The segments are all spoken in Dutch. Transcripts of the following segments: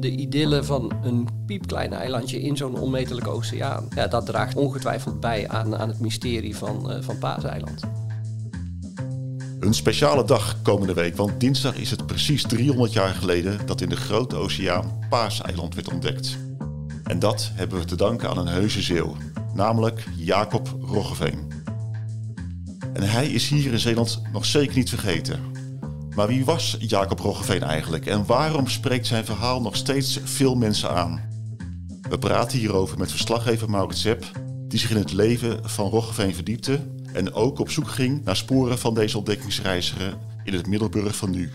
De idylle van een piepklein eilandje in zo'n onmetelijke oceaan. Ja, dat draagt ongetwijfeld bij aan, aan het mysterie van, uh, van Paaseiland. Een speciale dag komende week, want dinsdag is het precies 300 jaar geleden dat in de grote oceaan Paaseiland werd ontdekt. En dat hebben we te danken aan een heuse zeeuw, namelijk Jacob Roggeveen. En hij is hier in Zeeland nog zeker niet vergeten. Maar wie was Jacob Roggeveen eigenlijk en waarom spreekt zijn verhaal nog steeds veel mensen aan? We praten hierover met verslaggever Maurits Zepp, die zich in het leven van Roggeveen verdiepte en ook op zoek ging naar sporen van deze ontdekkingsreiziger in het Middelburg van nu.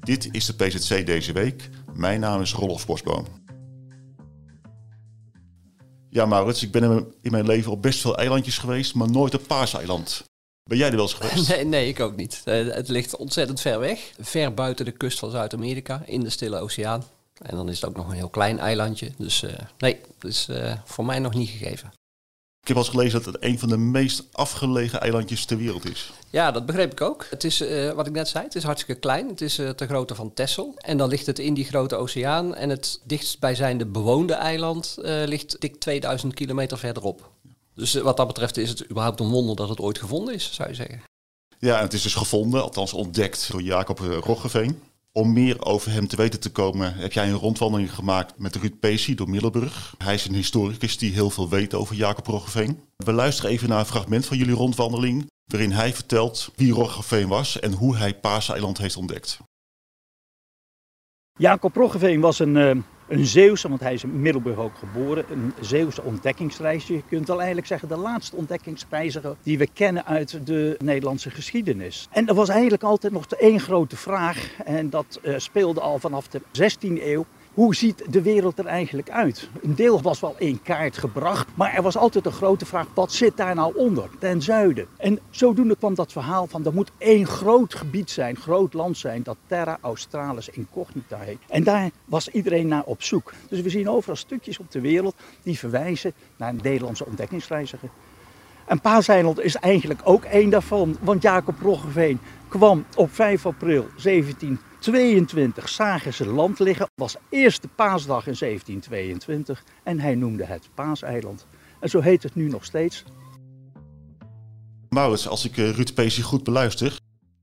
Dit is de PZC deze week. Mijn naam is Rolf Bosboom. Ja, Maurits, ik ben in mijn leven op best veel eilandjes geweest, maar nooit op Paaseiland. Ben jij er wel eens geweest? Nee, nee ik ook niet. Uh, het ligt ontzettend ver weg. Ver buiten de kust van Zuid-Amerika, in de Stille Oceaan. En dan is het ook nog een heel klein eilandje. Dus uh, nee, dat is uh, voor mij nog niet gegeven. Ik heb al eens gelezen dat het een van de meest afgelegen eilandjes ter wereld is. Ja, dat begreep ik ook. Het is, uh, wat ik net zei, het is hartstikke klein. Het is uh, ter grootte van Texel. En dan ligt het in die grote oceaan. En het dichtstbijzijnde bewoonde eiland uh, ligt dik 2000 kilometer verderop. Dus wat dat betreft is het überhaupt een wonder dat het ooit gevonden is, zou je zeggen. Ja, en het is dus gevonden, althans ontdekt door Jacob Roggeveen. Om meer over hem te weten te komen heb jij een rondwandeling gemaakt met Ruud Pacey door Middelburg. Hij is een historicus die heel veel weet over Jacob Roggeveen. We luisteren even naar een fragment van jullie rondwandeling waarin hij vertelt wie Roggeveen was en hoe hij Paaseiland heeft ontdekt. Jacob Roggeveen was een, uh, een Zeeuwse, want hij is in Middelburg ook geboren, een Zeeuwse ontdekkingsreiziger. Je kunt al eigenlijk zeggen de laatste ontdekkingsreiziger die we kennen uit de Nederlandse geschiedenis. En er was eigenlijk altijd nog één grote vraag en dat uh, speelde al vanaf de 16e eeuw hoe ziet de wereld er eigenlijk uit? Een deel was wel in kaart gebracht, maar er was altijd een grote vraag: wat zit daar nou onder, ten zuiden? En zodoende kwam dat verhaal van er moet één groot gebied zijn, groot land zijn, dat Terra Australis Incognita heet. En daar was iedereen naar op zoek. Dus we zien overal stukjes op de wereld die verwijzen naar een Nederlandse ontdekkingsreiziger. En Paaseiland is eigenlijk ook één daarvan, want Jacob Roggeveen kwam op 5 april 1722 zagen ze land liggen. was eerste paasdag in 1722 en hij noemde het Paaseiland. En zo heet het nu nog steeds. Maurits, als ik Ruud Peesje goed beluister,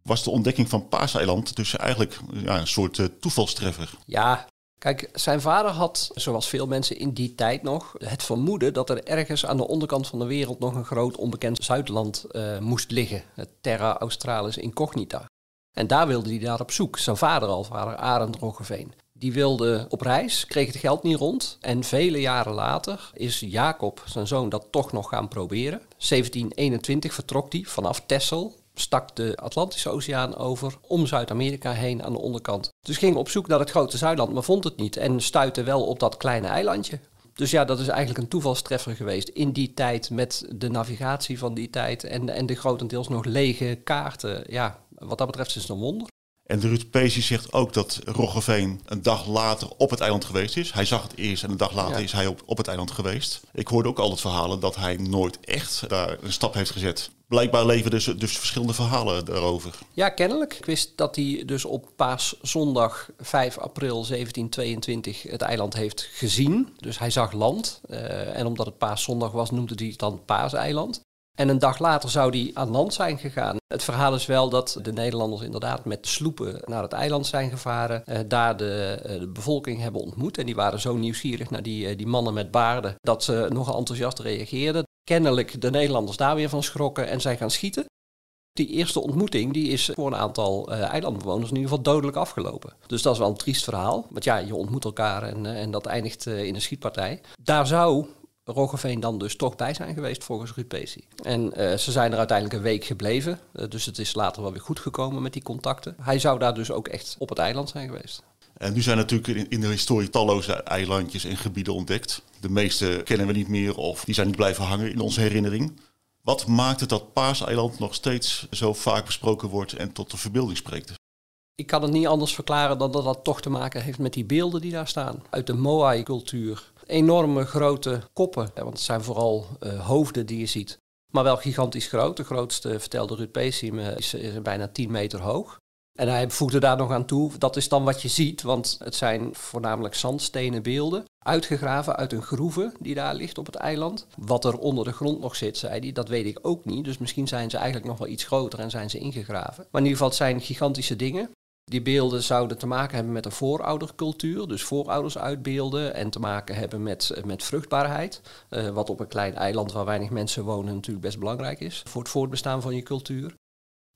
was de ontdekking van Paaseiland dus eigenlijk ja, een soort uh, toevalstreffer. Ja, Kijk, zijn vader had, zoals veel mensen in die tijd nog, het vermoeden dat er ergens aan de onderkant van de wereld nog een groot onbekend Zuidland uh, moest liggen. Het Terra Australis Incognita. En daar wilde hij naar op zoek. Zijn vader al, vader Arend Roggeveen. Die wilde op reis, kreeg het geld niet rond. En vele jaren later is Jacob, zijn zoon, dat toch nog gaan proberen. 1721 vertrok hij vanaf Texel stak de Atlantische Oceaan over om Zuid-Amerika heen aan de onderkant. Dus ging op zoek naar het grote Zuidland, maar vond het niet en stuitte wel op dat kleine eilandje. Dus ja, dat is eigenlijk een toevalstreffer geweest in die tijd met de navigatie van die tijd en, en de grotendeels nog lege kaarten. Ja, wat dat betreft is het een wonder. En de Ruud Peesje zegt ook dat Roggeveen een dag later op het eiland geweest is. Hij zag het eerst en een dag later ja. is hij op, op het eiland geweest. Ik hoorde ook altijd verhalen dat hij nooit echt daar een stap heeft gezet. Blijkbaar leven dus, dus verschillende verhalen daarover. Ja, kennelijk. Ik wist dat hij dus op paaszondag 5 april 1722 het eiland heeft gezien. Dus hij zag land. Uh, en omdat het paaszondag was, noemde hij het dan Paaseiland. En een dag later zou hij aan land zijn gegaan. Het verhaal is wel dat de Nederlanders inderdaad met sloepen naar het eiland zijn gevaren. Uh, daar de, uh, de, bevolking hebben ontmoet. En die waren zo nieuwsgierig naar die, uh, die mannen met baarden dat ze nogal enthousiast reageerden. Kennelijk de Nederlanders daar weer van schrokken en zijn gaan schieten. Die eerste ontmoeting die is voor een aantal eilandbewoners in ieder geval dodelijk afgelopen. Dus dat is wel een triest verhaal. Want ja, je ontmoet elkaar en, en dat eindigt in een schietpartij. Daar zou Roggeveen dan dus toch bij zijn geweest volgens Pacey. En uh, ze zijn er uiteindelijk een week gebleven. Uh, dus het is later wel weer goed gekomen met die contacten. Hij zou daar dus ook echt op het eiland zijn geweest. En nu zijn natuurlijk in de historie talloze eilandjes en gebieden ontdekt. De meeste kennen we niet meer of die zijn niet blijven hangen in onze herinnering. Wat maakt het dat Paaseiland nog steeds zo vaak besproken wordt en tot de verbeelding spreekt? Ik kan het niet anders verklaren dan dat dat toch te maken heeft met die beelden die daar staan. Uit de Moai-cultuur. Enorme grote koppen, want het zijn vooral uh, hoofden die je ziet. Maar wel gigantisch groot. De grootste, vertelde Ruud Pesim, is, is bijna 10 meter hoog. En hij voegde daar nog aan toe, dat is dan wat je ziet, want het zijn voornamelijk zandstenen beelden, uitgegraven uit een groeve die daar ligt op het eiland. Wat er onder de grond nog zit, zei hij, dat weet ik ook niet. Dus misschien zijn ze eigenlijk nog wel iets groter en zijn ze ingegraven. Maar in ieder geval, het zijn gigantische dingen. Die beelden zouden te maken hebben met een vooroudercultuur, dus voorouders uitbeelden en te maken hebben met, met vruchtbaarheid. Uh, wat op een klein eiland waar weinig mensen wonen natuurlijk best belangrijk is voor het voortbestaan van je cultuur.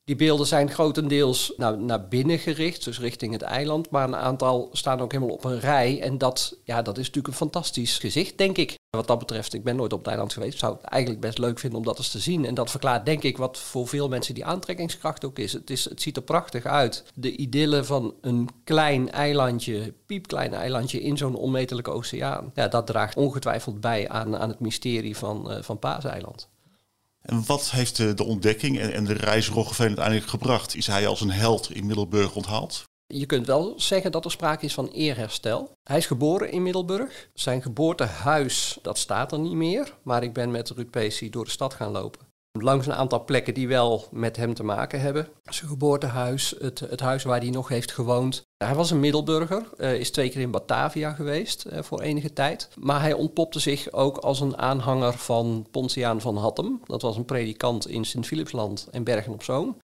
Die beelden zijn grotendeels nou, naar binnen gericht, dus richting het eiland. Maar een aantal staan ook helemaal op een rij. En dat, ja, dat is natuurlijk een fantastisch gezicht, denk ik. Wat dat betreft, ik ben nooit op het eiland geweest. Zou het eigenlijk best leuk vinden om dat eens te zien. En dat verklaart, denk ik, wat voor veel mensen die aantrekkingskracht ook is. Het, is, het ziet er prachtig uit. De idylle van een klein eilandje, piepklein eilandje in zo'n onmetelijke oceaan. Ja, dat draagt ongetwijfeld bij aan, aan het mysterie van, uh, van Paaseiland. En wat heeft de, ontdekking en, de reis Roggeveen uiteindelijk gebracht? Is hij als een held in Middelburg onthaald? Je kunt wel zeggen dat er sprake is van eerherstel. Hij is geboren in Middelburg. Zijn geboortehuis, dat staat er niet meer. Maar ik ben met Ruud door de stad gaan lopen langs een aantal plekken die wel met hem te maken hebben. Zijn geboortehuis, het, het huis waar hij nog heeft gewoond. Hij was een Middelburger, uh, is twee keer in Batavia geweest uh, voor enige tijd. Maar hij ontpopte zich ook als een aanhanger van Pontiaan van Hattem. Dat was een predikant in Sint-Philipsland en Bergen op Zoom.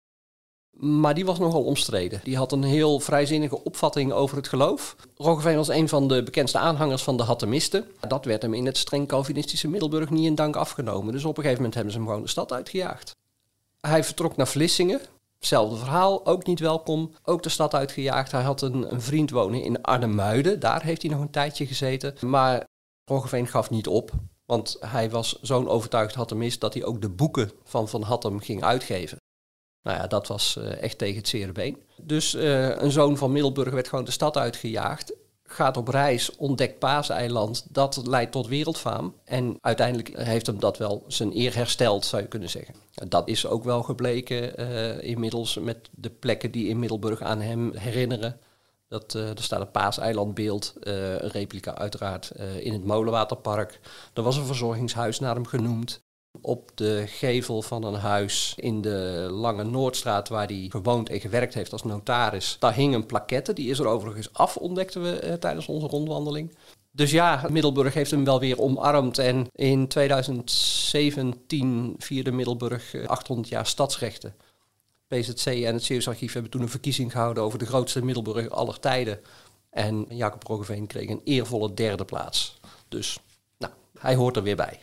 Maar die was nogal omstreden. Die had een heel vrijzinnige opvatting over het geloof. Roggeveen was een van de bekendste aanhangers van de Hattemisten. Dat werd hem in het streng Calvinistische Middelburg niet in dank afgenomen. Dus op een gegeven moment hebben ze hem gewoon de stad uitgejaagd. Hij vertrok naar Vlissingen. Hetzelfde verhaal, ook niet welkom. Ook de stad uitgejaagd. Hij had een, een vriend wonen in Arnhemuiden. Daar heeft hij nog een tijdje gezeten. Maar Roggeveen gaf niet op. Want hij was zo'n overtuigd Hattemist dat hij ook de boeken van Van Hattem ging uitgeven. Nou ja, dat was uh, echt tegen het zere been. Dus uh, een zoon van Middelburg werd gewoon de stad uitgejaagd. Gaat op reis, ontdekt Paaseiland. Dat leidt tot wereldfaam. En uiteindelijk heeft hem dat wel zijn eer hersteld, zou je kunnen zeggen. Dat is ook wel gebleken uh, inmiddels met de plekken die in Middelburg aan hem herinneren. Dat, er staat een paaseilandbeeld, een replica uiteraard, in het Molenwaterpark. Er was een verzorgingshuis naar hem genoemd op de gevel van een huis in de Lange Noordstraat, waar hij gewoond en gewerkt heeft als notaris. Daar hing een plaquette, die is er overigens af, ontdekten we eh, tijdens onze rondwandeling. Dus ja, Middelburg heeft hem wel weer omarmd. En in 2017 vierde Middelburg 800 eh, jaar stadsrechten. PZC en het Zeeuws Archief hebben toen een verkiezing gehouden over de grootste Middelburg aller tijden. En Jacob Roggeveen kreeg een eervolle derde plaats. Dus nou, hij hoort er weer bij.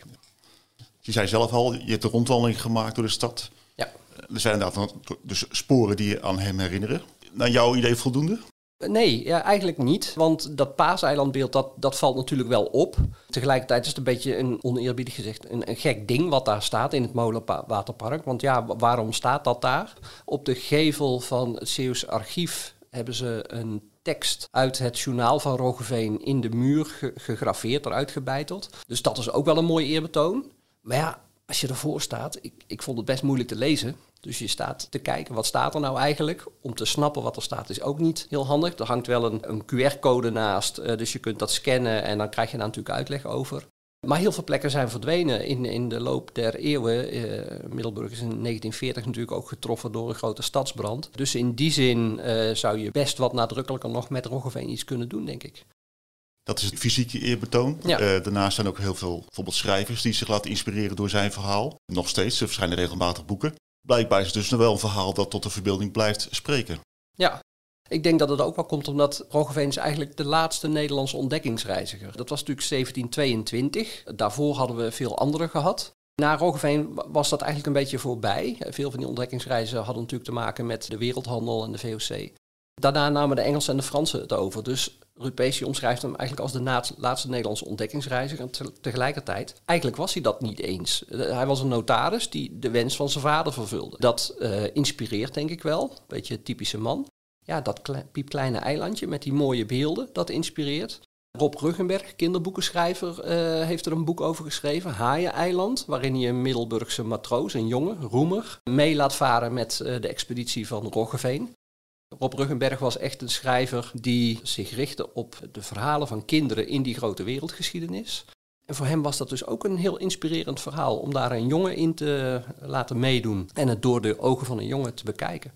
Je zei zelf al, je hebt een rondwandeling gemaakt door de stad. Ja. Er zijn inderdaad dus sporen die je aan hem herinneren. Naar jouw idee voldoende? Nee, ja, eigenlijk niet. Want dat paaseilandbeeld, dat, dat valt natuurlijk wel op. Tegelijkertijd is het een beetje een oneerbiedig gezegd een, een gek ding wat daar staat in het Molenwaterpark. Want ja, waarom staat dat daar? Op de gevel van het Zeeuws archief hebben ze een tekst uit het journaal van Roggeveen in de muur gegraveerd, eruit gebeiteld. Dus dat is ook wel een mooi eerbetoon. Maar ja, als je ervoor staat, ik, ik vond het best moeilijk te lezen. Dus je staat te kijken, wat staat er nou eigenlijk? Om te snappen wat er staat is ook niet heel handig. Er hangt wel een, een QR-code naast, uh, dus je kunt dat scannen en dan krijg je daar natuurlijk uitleg over. Maar heel veel plekken zijn verdwenen in, in de loop der eeuwen. Uh, Middelburg is in 1940 natuurlijk ook getroffen door een grote stadsbrand. Dus in die zin uh, zou je best wat nadrukkelijker nog met Roggeveen iets kunnen doen, denk ik. Dat is het fysieke eerbetoon. Ja. Uh, daarnaast zijn ook heel veel bijvoorbeeld schrijvers die zich laten inspireren door zijn verhaal. Nog steeds, er verschijnen regelmatig boeken. Blijkbaar is het dus nog wel een verhaal dat tot de verbeelding blijft spreken. Ja, ik denk dat het ook wel komt omdat Roggeveen is eigenlijk de laatste Nederlandse ontdekkingsreiziger. Dat was natuurlijk 1722. Daarvoor hadden we veel andere gehad. Na Roggeveen was dat eigenlijk een beetje voorbij. Veel van die ontdekkingsreizen hadden natuurlijk te maken met de wereldhandel en de VOC. Daarna namen de Engelsen en de Fransen het over. Dus Ruud Peesje omschrijft hem eigenlijk als de laatste Nederlandse ontdekkingsreiziger. En tegelijkertijd, eigenlijk was hij dat niet eens. Eh, hij was een notaris die de wens van zijn vader vervulde. Dat uh, inspireert denk ik wel, een beetje typische man. ja, dat kle piepkleine eilandje met die mooie beelden, dat inspireert. Rob Ruggenberg, kinderboekenschrijver, uh, heeft er een boek over geschreven, Haaien-eiland, waarin hij een Middelburgse matroos, een jongen, Roemer, mee laat varen met de expeditie van Roggeveen. Rob Ruggenberg was echt een schrijver die zich richtte op de verhalen van kinderen in die grote wereldgeschiedenis. En voor hem was dat dus ook een heel inspirerend verhaal om daar een jongen in te laten meedoen en het door de ogen van een jongen te bekijken.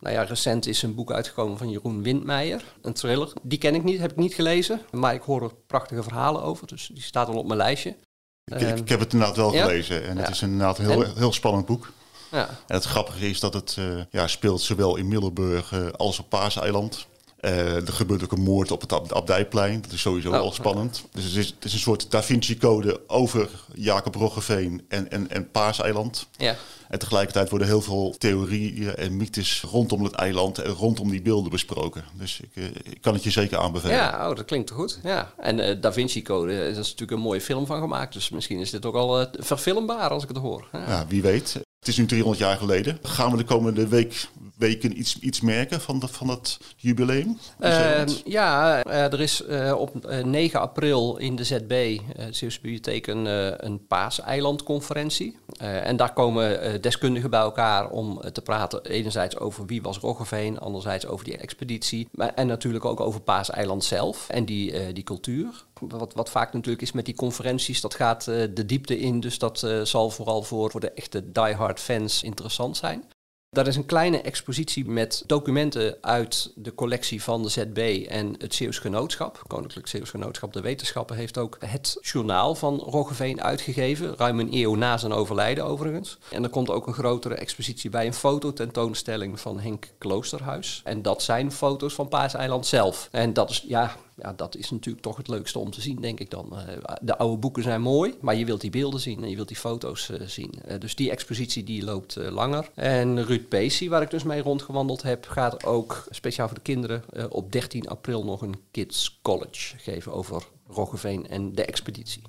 Nou ja, recent is een boek uitgekomen van Jeroen Windmeijer, een thriller. Die ken ik niet, heb ik niet gelezen, maar ik hoor er prachtige verhalen over, dus die staat al op mijn lijstje. Ik, ik, ik heb het inderdaad wel gelezen en het is inderdaad een heel, heel spannend boek. Ja. En het grappige is dat het uh, ja, speelt zowel in Middelburg uh, als op Paaseiland. Uh, er gebeurt ook een moord op het Abdijplein. Dat is sowieso wel spannend. Dus het is, het is, een soort Da Vinci-code over Jacob Roggeveen en, en, en Paaseiland. Ja. En tegelijkertijd worden heel veel theorieën en mythes rondom het eiland en rondom die beelden besproken. Dus ik, ik kan het je zeker aanbevelen. Ja, oh, dat klinkt goed. Ja. En uh, Da Vinci-code, er is natuurlijk een mooie film van gemaakt. Dus misschien is dit ook al uh, verfilmbaar als ik het hoor. Ja. ja, wie weet. Het is nu 300 jaar geleden. Gaan we de komende week, weken iets, iets merken van, dat van dat jubileum? Uh, ja, uh, er is uh, op 9 april in de ZB, de Zeeuwse Bibliotheek, een, een paaseilandconferentie. en daar komen deskundigen bij elkaar om te praten. Enerzijds over wie was Roggeveen, anderzijds over die expeditie. Maar, en natuurlijk ook over Paaseiland zelf en die, die cultuur. Wat, wat vaak natuurlijk is met die conferenties, dat gaat de diepte in. Dus dat zal vooral voor, voor de echte diehard fans interessant zijn. Dat is een kleine expositie met documenten uit de collectie van de ZB en het Zeeuws Genootschap. Koninklijk Zeeuws Genootschap de Wetenschappen heeft ook het journaal van Roggeveen uitgegeven. Ruim een eeuw na zijn overlijden overigens. En er komt ook een grotere expositie bij, een fototentoonstelling van Henk Kloosterhuis. En dat zijn foto's van Paaseiland zelf. En dat is, ja, ja, dat is natuurlijk toch het leukste om te zien, denk ik dan. Eh, de oude boeken zijn mooi, maar je wilt die beelden zien en je wilt die foto's uh, zien. Uh, dus die expositie die loopt langer. En Ruud Pacey, waar ik dus mee rondgewandeld heb, gaat ook speciaal voor de kinderen op 13 april nog een Kids College geven over Roggeveen en de expeditie.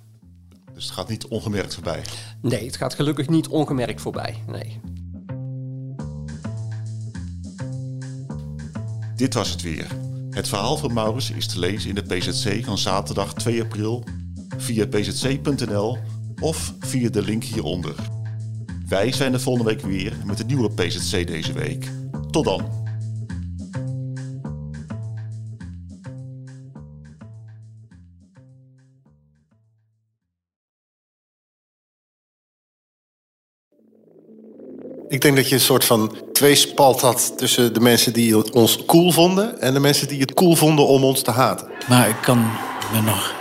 Dus het gaat niet ongemerkt voorbij? Nee, het gaat gelukkig niet ongemerkt voorbij. Nee. Dit was het weer. Het verhaal van Maurits is te lezen in de PZC van zaterdag 2 april via pzc.nl of via de link hieronder. Wij zijn de volgende week weer met een nieuwe PZC deze week. Tot dan! Ik denk dat je een soort van tweespalt had tussen de mensen die ons cool vonden en de mensen die het cool vonden om ons te haten. Maar ik kan me nog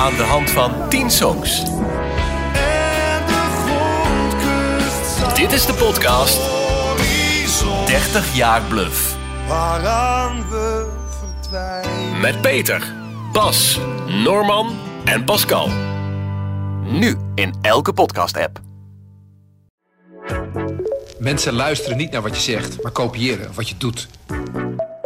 Aan de hand van 10 songs. Dit is de podcast 30 jaar bluff. Waaraan we verdwijnen. Met Peter, Bas, Norman en Pascal. Nu in elke podcast-app. Mensen luisteren niet naar wat je zegt, maar kopiëren wat je doet.